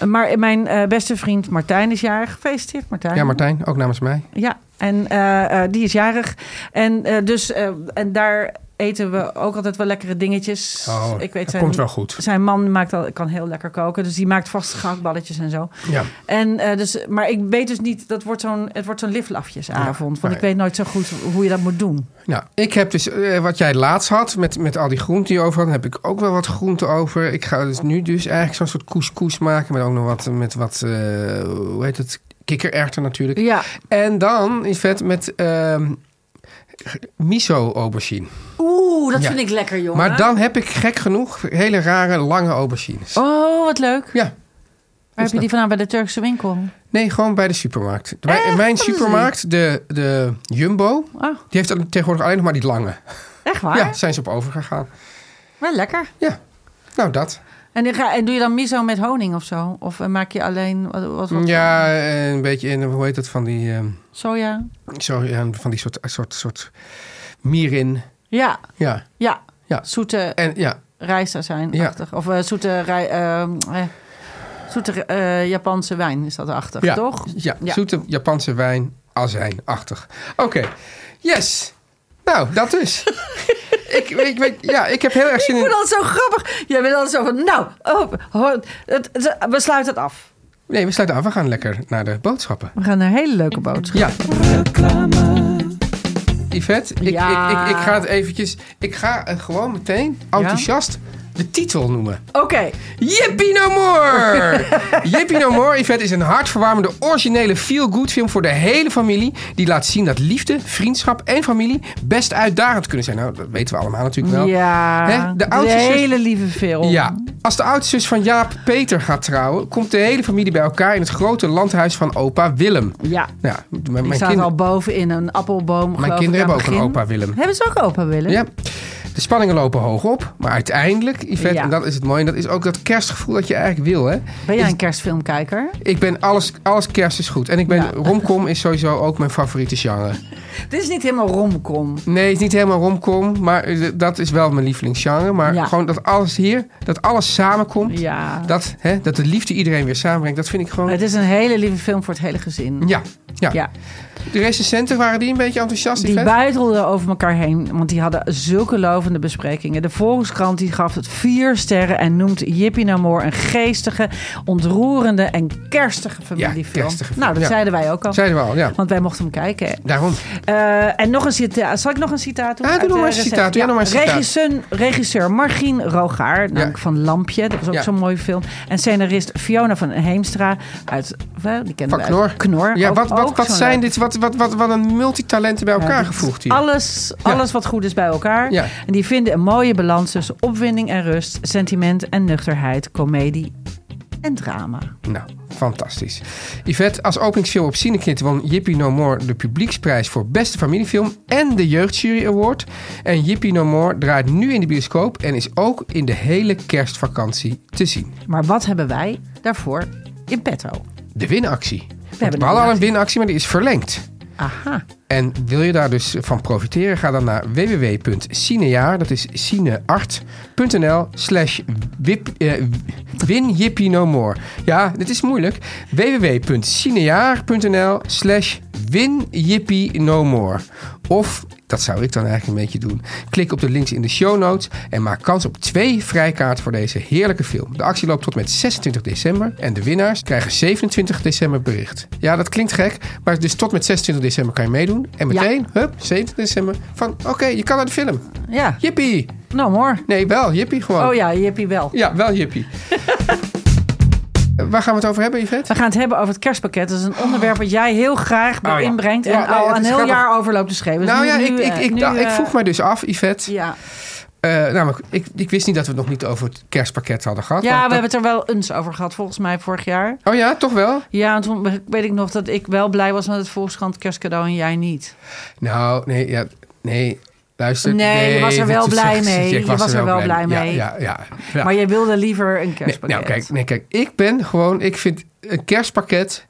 Maar mijn eh, beste vriend Martijn is jarig. Gefeliciteerd, Martijn. ja, Martijn, ook namens mij. Ja, en eh, eh, die is jarig. En, dus, en daar eten we ook altijd wel lekkere dingetjes. Oh, ik weet zijn, komt wel goed. Zijn man maakt al, kan heel lekker koken. Dus die maakt vast gehaktballetjes en zo. Ja. En, eh, dus, maar ik weet dus niet, dat wordt zo'n, het wordt zo'n liflafjesavond. Ja, want nee. ik weet nooit zo goed hoe je dat moet doen. Nou, ik heb dus eh, wat jij laatst had met, met al die groenten die over had, heb ik ook wel wat groenten over. Ik ga dus nu dus eigenlijk zo'n soort couscous maken met ook nog wat met wat eh, hoe heet het kikkererwten natuurlijk. Ja. En dan is vet met ehm, miso aubergine. Oeh, dat Ja. vind ik lekker, jongen. Maar dan heb ik gek genoeg hele rare lange aubergines. Oh, wat leuk. Ja. Waar heb je die vandaan bij de Turkse winkel? Nee, gewoon bij de supermarkt. Bij, mijn supermarkt, de, de Jumbo, Oh, die heeft dan tegenwoordig alleen nog maar die lange. echt waar? Ja, zijn ze op overgegaan. Wel lekker. Ja, nou dat. En, dan ga, en doe je dan miso met honing of zo? Of eh, maak je alleen wat, wat, wat Ja, eh, een beetje in, hoe heet het, van die, ehm, soja? zo, ja, van die soort, soort, soort mirin. Ja, Ja, ja. Ja. Zoete en ja, rijstazijn-achtig. Of eh, zoete, rij, ehm, eh, zoete Japanse wijn is dat achtig, ja, toch? Ja, Ja. zoete Japanse wijn, azijn-achtig. Oké, yes. Nou, dat dus. *laughs* ik, ik, weet, ja, ik heb heel erg zin Ik in... vind dat zo grappig. Jij bent altijd zo van, nou, oh, het, het- we sluiten het af. Nee, we sluiten af. We gaan lekker naar de boodschappen. We gaan naar hele leuke boodschap. Ja, Reclame. Yvette, ik, Ja. ik, ik, ik ga het eventjes... Ik ga eh, gewoon meteen enthousiast de titel noemen. Oké, Yippie No More! *laughs* Yippie No More, Yvette, is een hartverwarmende, originele feel-good film voor de hele familie. Die laat zien dat liefde, vriendschap en familie best uitdagend kunnen zijn. Nou, dat weten we allemaal natuurlijk wel. ja, Hè, de de oudste zus- hele lieve film. Ja, als de oudste zus van Jaap Peter gaat trouwen, komt de hele familie bij elkaar in het grote landhuis van opa Willem. Ja, Nou, ja, mijn, staat al boven in een appelboom. mijn kinderen hebben ook een opa Willem. Hebben ze ook opa willen? Ja. De spanningen lopen hoog op, maar uiteindelijk, Yvette, Ja. en dat is het mooie, en dat is ook dat kerstgevoel dat je eigenlijk wil, hè? Ben jij een kerstfilmkijker? Ik ben alles, alles kerst is goed. En ik ben, Ja. *laughs* romcom is sowieso ook mijn favoriete genre. Dit is niet helemaal romcom. Nee, het is niet helemaal romcom, maar eh, dat is wel mijn lievelingsgenre. Maar Ja. gewoon dat alles hier, dat alles samenkomt. Ja. Dat, hè, dat de liefde iedereen weer samenbrengt, dat vind ik gewoon... Het is een hele lieve film voor het hele gezin. Ja, ja. Ja. De recensenten, waren die een beetje enthousiast? Die buitelden over elkaar heen, want die hadden zulke lovende besprekingen. De Volkskrant die gaf het vier sterren en noemt Yippie No More een geestige, ontroerende en kerstige familiefilm. kerstige film, nou, dat ja. zeiden wij ook al. Zeiden we al, ja. Want wij mochten hem kijken. Daarom. Eh, en nog een citaat. Zal ik nog een citaat doen? Ah, doe uit nog maar een citaat. Ja, nog maar eens een citaat. regisseur, regisseur Margien Rogaar, namelijk van Lampje. Dat was ook Ja. zo'n mooie film. En scenarist Fiona van Heemstra uit... Die kennen Van Knor. Knor. Ja, Ook- wat, wat, ook wat zijn dit? Wat, wat, wat, wat een multitalenten bij elkaar gevoegd hier. Alles, alles wat goed is bij elkaar. Ja. En die vinden een mooie balans tussen opwinding en rust, sentiment en nuchterheid, comedie en drama. Nou, fantastisch. Yvette, als openingsfilm op Cinekit won Yippie No More de publieksprijs voor beste familiefilm en de Jeugdjury Award. En Yippie No More draait nu in de bioscoop en is ook in de hele kerstvakantie te zien. Maar wat hebben wij daarvoor in petto? De winactie. We, hebben al een winactie. maar die is verlengd. Aha. En wil je daar dus van profiteren? Ga dan naar www.cinejaar, dat is cineart.nl slash eh, win no more. Ja, dit is moeilijk. www.cinejaar.nl slash win Yippie no more. Of, dat zou ik dan eigenlijk een beetje doen, klik op de links in de show notes en maak kans op twee vrijkaarten voor deze heerlijke film. De actie loopt tot met 26 december en de winnaars krijgen 27 december bericht. Ja, dat klinkt gek, maar dus tot met 26 december kan je meedoen. En meteen, hup, 27 december, van oké, je kan naar de film. Ja, Jippie! no more. Nee, wel, jippie gewoon. Oh ja, Jippie wel. Ja, wel jippie. *laughs* Waar gaan we het over hebben, Yvette? We gaan het hebben over het kerstpakket. Dat is een onderwerp wat jij heel graag Oh ja. inbrengt. Ja, en al een heel grappig. jaar over loopt te schrijven. Dus nou nu- ja, nu, ik, ik, eh, ik, nu, dacht- ik eh, vroeg mij dus af, Yvette. Ja, Eh, namelijk, ik, ik wist niet dat we het nog niet over het kerstpakket hadden gehad. ja we dat- hebben het er wel eens over gehad, volgens mij vorig jaar. Oh ja, toch wel? Ja, en toen weet ik nog dat ik wel blij was met het Volkskrant kerstcadeau en jij niet. Nou, nee, ja, nee. Luister. Nee, je was er wel blij *laughs* mee. Je was er wel blij mee. Ja, ja, ja. Maar jij wilde liever een Nee, kerstpakket. nou, kijk, nee, kijk, ik ben gewoon, ik vind een kerstpakket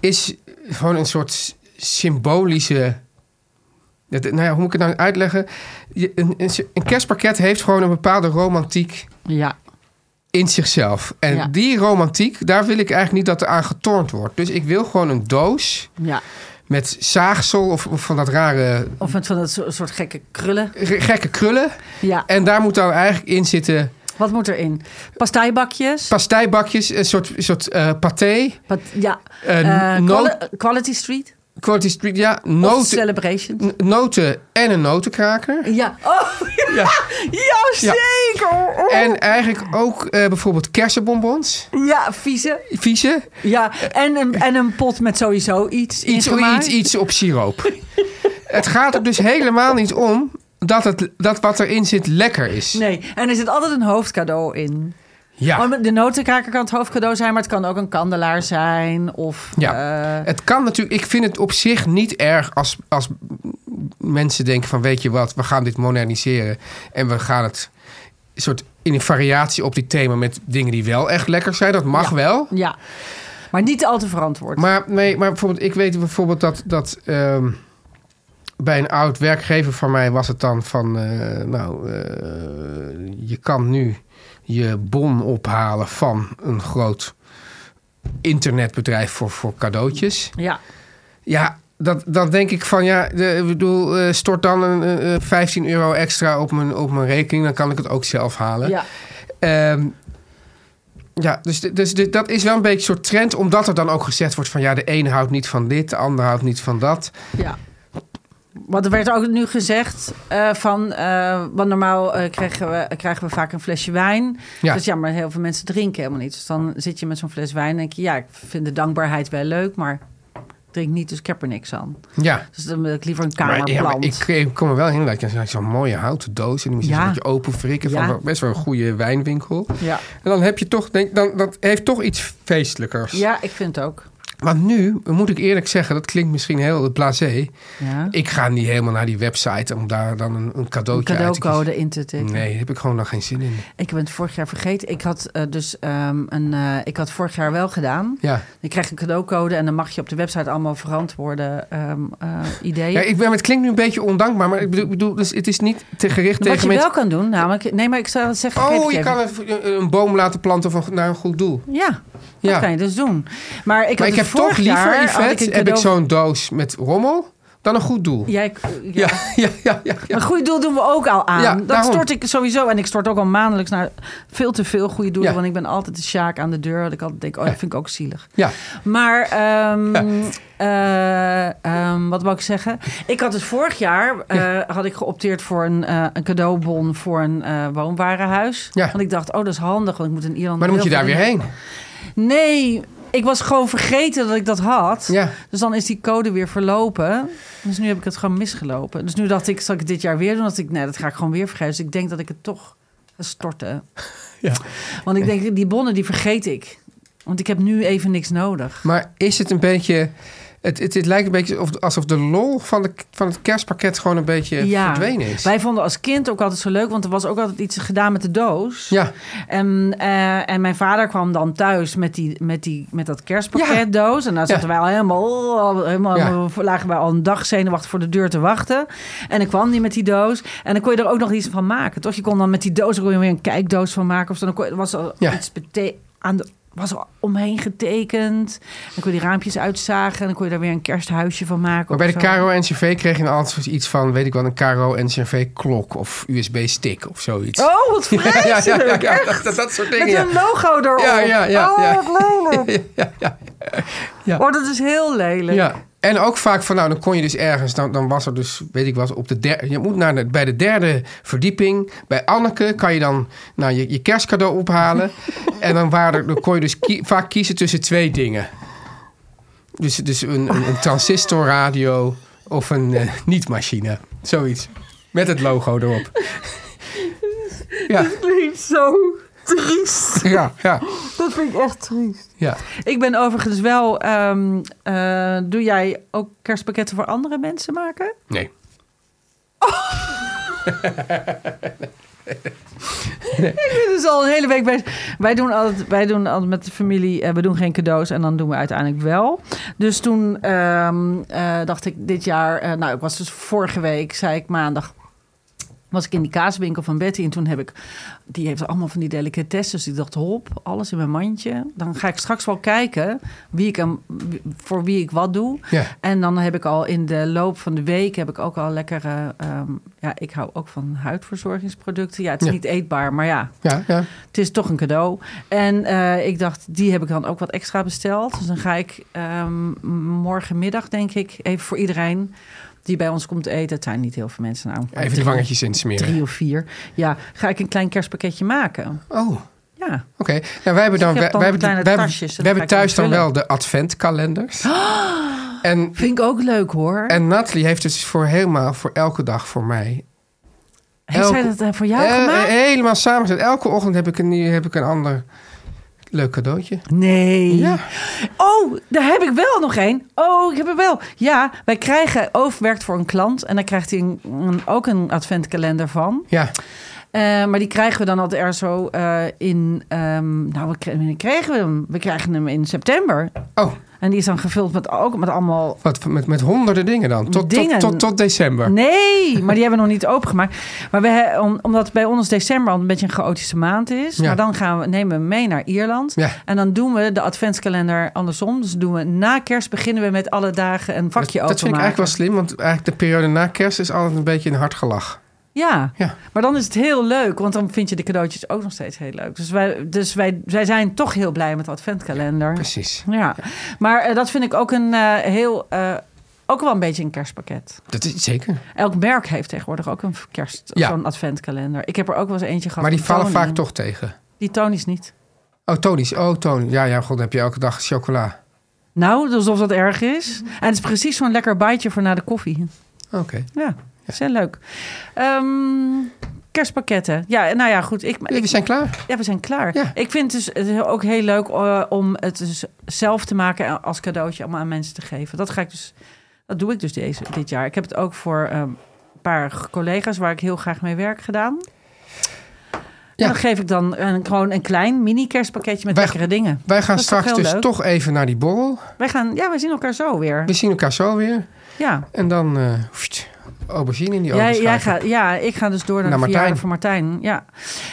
is gewoon een soort symbolische. Nou ja, hoe moet ik het nou uitleggen? Een, een, een kerstpakket heeft gewoon een bepaalde romantiek Ja, in zichzelf. En Ja. die romantiek, daar wil ik eigenlijk niet dat er aan getornd wordt. Dus ik wil gewoon een doos ja. Met zaagsel of, of van dat rare Of met van dat so- soort gekke krullen. ge- gekke krullen. Ja, En daar moet dan eigenlijk in zitten wat moet erin? Pastijbakjes. pastijbakjes, een soort, soort eh paté, ja, quali- Quality Street. Quality Street, ja, noten, Celebrations. n- noten en een notenkraker. Ja. Oh, ja. *laughs* Ja. Ja, zeker. En eigenlijk ook eh, bijvoorbeeld kersenbonbons, Ja, vieze. vieze. Ja, en een, en een pot met sowieso iets iets, iets op siroop. *laughs* het gaat er dus helemaal niet om dat, het, dat wat erin zit lekker is. Nee, en er zit altijd een hoofdcadeau in. Ja. Oh, de notenkraker kan het hoofdcadeau zijn, maar het kan ook een kandelaar zijn. Of, Ja, eh, het kan natuurlijk. Ik vind het op zich niet erg als, als mensen denken van weet je wat, we gaan dit moderniseren en we gaan het soort in een variatie op dit thema met dingen die wel echt lekker zijn. Dat mag Ja. wel. ja. Maar niet al te verantwoord. Maar nee, maar bijvoorbeeld ik weet bijvoorbeeld dat dat ehm, bij een oud werkgever van mij was het dan van eh, nou eh, je kan nu je bon ophalen van een groot internetbedrijf voor, voor cadeautjes. Ja, Ja, dat, dan denk ik van ja, de, ik bedoel, eh, stort dan een, eh, eh, 15 euro extra op mijn, op mijn rekening, dan kan ik het ook zelf halen. ja. Ehm, ja, dus, dus, dus dat is wel een beetje een soort trend, omdat er dan ook gezegd wordt van ja, de ene houdt niet van dit, de ander houdt niet van dat. Ja. Want er werd ook nu gezegd eh, van, want normaal eh, krijgen, we, krijgen we vaak een flesje wijn. Ja. Dus ja, maar heel veel mensen drinken helemaal niet. Dus dan zit je met zo'n fles wijn en denk je, ja, ik vind de dankbaarheid wel leuk, maar ik drink niet, dus ik heb er niks aan. Ja. Dus dan wil ik liever een Maar, ja, kamerplant. ik, ik kom er wel in dat je zo'n- mooie houten doos en die moet je Ja. een beetje open frikken Ja. van best wel een goede wijnwinkel. ja. En dan heb je toch, denk, dan, dat heeft toch iets feestelijkers. ja, ik vind het ook. Want nu, moet ik eerlijk zeggen, dat klinkt misschien heel blasé. Ja. Ik ga niet helemaal naar die website om daar dan een, een Een cadeautje uit te cadeaucode in te tikken. Nee, daar heb ik gewoon nog geen zin in. Ik heb het vorig jaar vergeten. Ik had eh, dus ehm, een. eh, ik had vorig jaar wel gedaan. Ja, Je krijgt een cadeaucode en dan mag je op de website allemaal verantwoorde ehm, eh, ideeën. ja ik ben, het klinkt nu een beetje ondankbaar, maar ik bedoel, ik bedoel dus het is niet te gericht Wat tegen je mensen. wel kan doen, namelijk. Nee, maar ik zou zeggen. Oh, je even. kan een, een boom laten planten van, naar een goed doel. Ja, dat Ja. kan je dus doen. Maar ik, maar had ik heb toch liever, Yvette, ik heb ik zo'n doos met rommel dan een goed doel. Ja, ik- *laughs* ja. Ja, ja, ja. Een goed doel doen we ook al aan. Ja, dat daarom. stort ik sowieso. En ik stort ook al maandelijks naar veel te veel goede doelen. Want ik ben altijd de sjaak aan de deur. Dat ik altijd denk, oh, dat vind ik ook zielig. Ja. Maar ehm, eh, ehm, wat wou ik zeggen? Ik had dus vorig jaar eh, had ik geopteerd voor een, eh, een cadeaubon voor een woonwarenhuis. Ja. Want ik dacht, oh, dat is handig, want ik moet in Ierland. Maar dan moet je daar weer heen. Nee, ik was gewoon vergeten dat ik dat had. Ja. Dus dan is die code weer verlopen. Dus nu heb ik het gewoon misgelopen. Dus nu dacht ik, zal ik het dit jaar weer doen? Dat ik, nee, dat ga ik gewoon weer vergeten. Dus ik denk dat ik het toch storten. *laughs* Ja. Want ik denk, die bonnen die vergeet ik. Want ik heb nu even niks nodig. Maar is het een beetje... Het, het, het lijkt een beetje of- alsof de lol van, de, van het kerstpakket gewoon een beetje verdwenen is. Wij vonden als kind ook altijd zo leuk, want er was ook altijd iets gedaan met de doos. Ja, En, eh, en mijn vader kwam dan thuis met, die, met, die, met dat kerstpakketdoos. En daar zaten Ja. wij al helemaal, al helemaal Ja. lagen wij al een dag zenuwachtig voor de deur te wachten. En dan kwam die met die doos. En dan kon je er ook nog iets van maken. Toch? Je kon dan met die doos er kon je weer een kijkdoos van maken. Of zo. dan kon er was Ja. iets aan de was er omheen getekend. Dan kon je die raampjes uitzagen. En dan kon je daar weer een kersthuisje van maken. maar bij de zo. KRO-NCV kreeg je altijd iets van... weet ik wel, een KRO-NCV-klok of USB-stick of zoiets. Oh, wat *laughs* ja, ja, vreselijk. ja, ja, echt. dat, dat soort Met dingen. een logo erop. Ja, ja, ja, Oh, ja. wat lelijk. *laughs* ja, ja, ja. Oh, dat is heel lelijk. Ja, en ook vaak van, nou, dan kon je dus ergens, dan, dan was er dus, weet ik wat, op de derde, je moet naar de, bij de derde verdieping, bij Anneke, kan je dan nou, je, je kerstcadeau ophalen. *laughs* en dan, waren dan kon je dus vaak kiezen tussen twee dingen. Dus, dus een, een, een transistorradio of een eh, niet-machine, zoiets. Met het logo erop. *laughs* ja, klinkt zo triest. ja, ja, Dat vind ik echt triest. ja. Ik ben overigens wel... ehm, eh, doe jij ook kerstpakketten voor andere mensen maken? *laughs* Nee. Ik ben dus al een hele week bezig. Wij doen altijd, wij doen altijd met de familie... eh, we doen geen cadeaus en dan doen we uiteindelijk wel. Dus toen ehm, eh, dacht ik dit jaar... eh, nou, ik was dus vorige week, zei ik maandag... was ik in die kaaswinkel van Betty en toen heb ik... die heeft allemaal van die delicatesses. Dus ik dacht, hop, alles in mijn mandje. Dan ga ik straks wel kijken wie ik hem, voor wie ik wat doe. Ja. En dan heb ik al in de loop van de week... heb ik ook al lekkere... ehm, ja, ik hou ook van huidverzorgingsproducten. Ja, het is Ja. niet eetbaar, maar ja... Ja, ja. Het is toch een cadeau. En eh, ik dacht, die heb ik dan ook wat extra besteld. Dus dan ga ik ehm, morgenmiddag, denk ik, even voor iedereen die bij ons komt eten. Het zijn niet heel veel mensen nou. Even de wangetjes insmeren. Drie of vier. Ja, ga ik een klein kerstpakketje maken. Oh, Ja. Oké, nou, wij hebben dan, Dus dan wij, hebben, wij hebben, tasjes wij hebben thuis dan wel de adventkalenders. En, Vind ik ook leuk hoor. en Nathalie heeft dus voor helemaal voor elke dag voor mij. Heeft zij dat eh, voor jou eh, gemaakt? helemaal samengezet. Elke ochtend heb ik een, heb ik een ander leuk cadeautje. Nee. Ja. Oh, daar heb ik wel nog één. Oh, ik heb er wel. Ja, wij krijgen... Oof werkt voor een klant en daar krijgt hij een, een- ook een adventkalender van. Ja, Eh, maar die krijgen we dan altijd er zo eh, in... ehm, nou, wanneer kregen we hem? We krijgen hem in september. oh, En die is dan gevuld met, ook met allemaal... wat, met, met honderden dingen dan. Tot, Dingen. Tot, tot, tot december. Nee, *laughs* maar die hebben we nog niet opengemaakt. Maar we, om, omdat bij ons december al een beetje een chaotische maand is. Ja. Maar dan gaan we, nemen we mee naar Ierland. Ja. En dan doen we de adventskalender andersom. Dus doen we na kerst beginnen we met alle dagen een vakje dat, dat vind ik eigenlijk wel slim, want eigenlijk de periode na kerst is altijd een beetje een hard gelach. Ja. Ja. maar dan is het heel leuk, want dan vind je de cadeautjes ook nog steeds heel leuk. Dus wij, dus wij, wij zijn toch heel blij met de adventkalender. Precies. Ja, maar eh, dat vind ik ook een eh, heel, eh, ook wel een beetje een kerstpakket. Dat is zeker. Elk merk heeft tegenwoordig ook een kerst, zo'n adventkalender. Ik heb er ook wel eens eentje gehad. Maar die vallen vaak toch tegen. Die Tony's niet. Oh, Tony's. Oh, Tony. Ja, ja, god, dan heb je elke dag chocola. Nou, alsof dat erg is. En het is precies zo'n lekker bijtje voor na de koffie. Oké. Ja, is heel leuk. Ehm, kerstpakketten. Ja, nou ja, goed. Ik, we zijn klaar. Ja, we zijn klaar. Ja. Ik vind het dus het ook heel leuk eh, om het dus zelf te maken en als cadeautje allemaal aan mensen te geven. Dat ga ik dus, dat doe ik dus deze, dit jaar. Ik heb het ook voor eh, een paar collega's waar ik heel graag mee werk gedaan. Ja. En dan geef ik dan een, gewoon een klein mini kerstpakketje met Wij- lekkere dingen. Wij gaan straks dus leuk? toch even naar die borrel. Wij gaan, ja, wij zien elkaar zo weer. We zien elkaar zo weer. Ja. En dan eh aubergine in die Jij, gaat, ja, ik ga dus door naar, Naar de Martijn. van Martijn. Ja.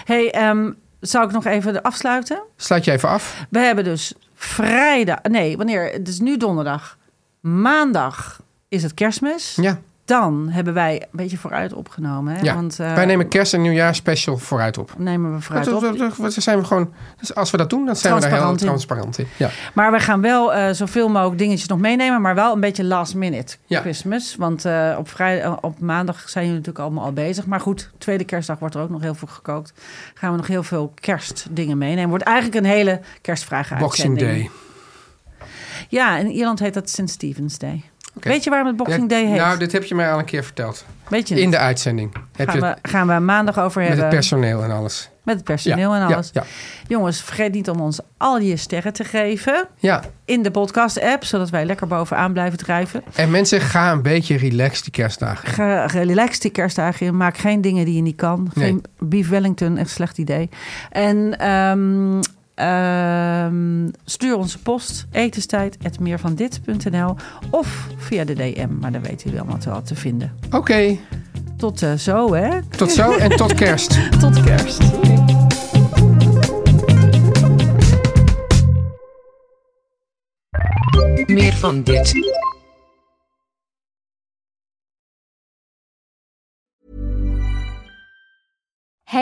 Hey, ehm, zou ik nog even afsluiten? Sluit je even af. We hebben dus vrijdag. Nee, wanneer? Het is nu donderdag. Maandag is het kerstmis. Ja. Dan hebben wij een beetje vooruit opgenomen. Hè? Ja. Want, eh, Wij nemen kerst en nieuwjaar special vooruit op. nemen we vooruit Dat- op. dat- zijn we gewoon, dus als we dat doen, dan zijn we daar heel Transparant in. transparant in. Ja. Maar we gaan wel eh, zoveel mogelijk dingetjes nog meenemen. Maar wel een beetje last minute Ja. Christmas. Want eh, op, vrijdag, op maandag zijn jullie natuurlijk allemaal al bezig. Maar goed, tweede kerstdag wordt er ook nog heel veel gekookt. Gaan we nog heel veel kerstdingen meenemen. Wordt eigenlijk een hele kerstvragen Boxing Day. Ja, in Ierland heet dat St. Stephen's Day. Weet je waarom het Boxing Day heet? Nou, dit heb je mij al een keer verteld. Weet je In de uitzending. Heb gaan, je we, gaan we maandag over met hebben. het personeel en alles. Met het personeel Ja, en ja, alles. ja. Jongens, vergeet niet om ons al je sterren te geven. Ja, In de podcast-app, zodat wij lekker bovenaan blijven drijven. en mensen, ga een beetje relaxed die kerstdagen. Ga relax die kerstdagen in. Maak geen dingen die je niet kan. Geen beef Wellington, echt slecht idee. En ehm, ehm, stuur onze post etenstijd.meervandit.nl of via de DM. Maar dan weten jullie allemaal wel te vinden. Oké, Tot eh, zo, hè? tot zo en tot *laughs* kerst. Tot kerst. Meer van dit.